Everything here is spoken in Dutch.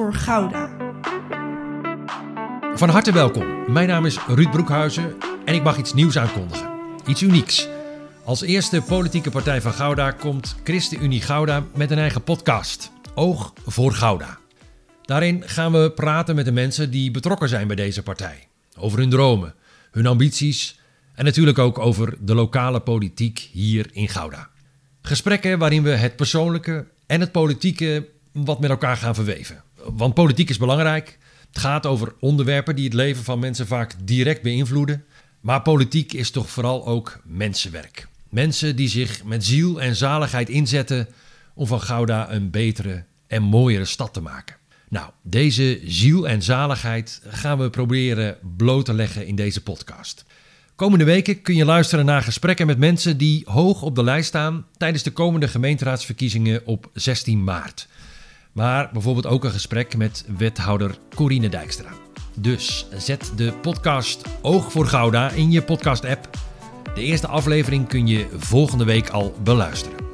voor Gouda. Van harte welkom. Mijn naam is Ruud Broekhuizen en ik mag iets nieuws aankondigen. Iets unieks. Als eerste politieke partij van Gouda komt ChristenUnie Gouda met een eigen podcast. Oog voor Gouda. Daarin gaan we praten met de mensen die betrokken zijn bij deze partij. Over hun dromen, hun ambities en natuurlijk ook over de lokale politiek hier in Gouda. Gesprekken waarin we het persoonlijke en het politieke wat met elkaar gaan verweven. Want politiek is belangrijk. Het gaat over onderwerpen die het leven van mensen vaak direct beïnvloeden. Maar politiek is toch vooral ook mensenwerk. Mensen die zich met ziel en zaligheid inzetten om van Gouda een betere en mooiere stad te maken. Nou, deze ziel en zaligheid gaan we proberen bloot te leggen in deze podcast. Komende weken kun je luisteren naar gesprekken met mensen die hoog op de lijst staan tijdens de komende gemeenteraadsverkiezingen op 16 maart. Maar bijvoorbeeld ook een gesprek met wethouder Corine Dijkstra. Dus zet de podcast Oog voor Gouda in je podcast-app. De eerste aflevering kun je volgende week al beluisteren.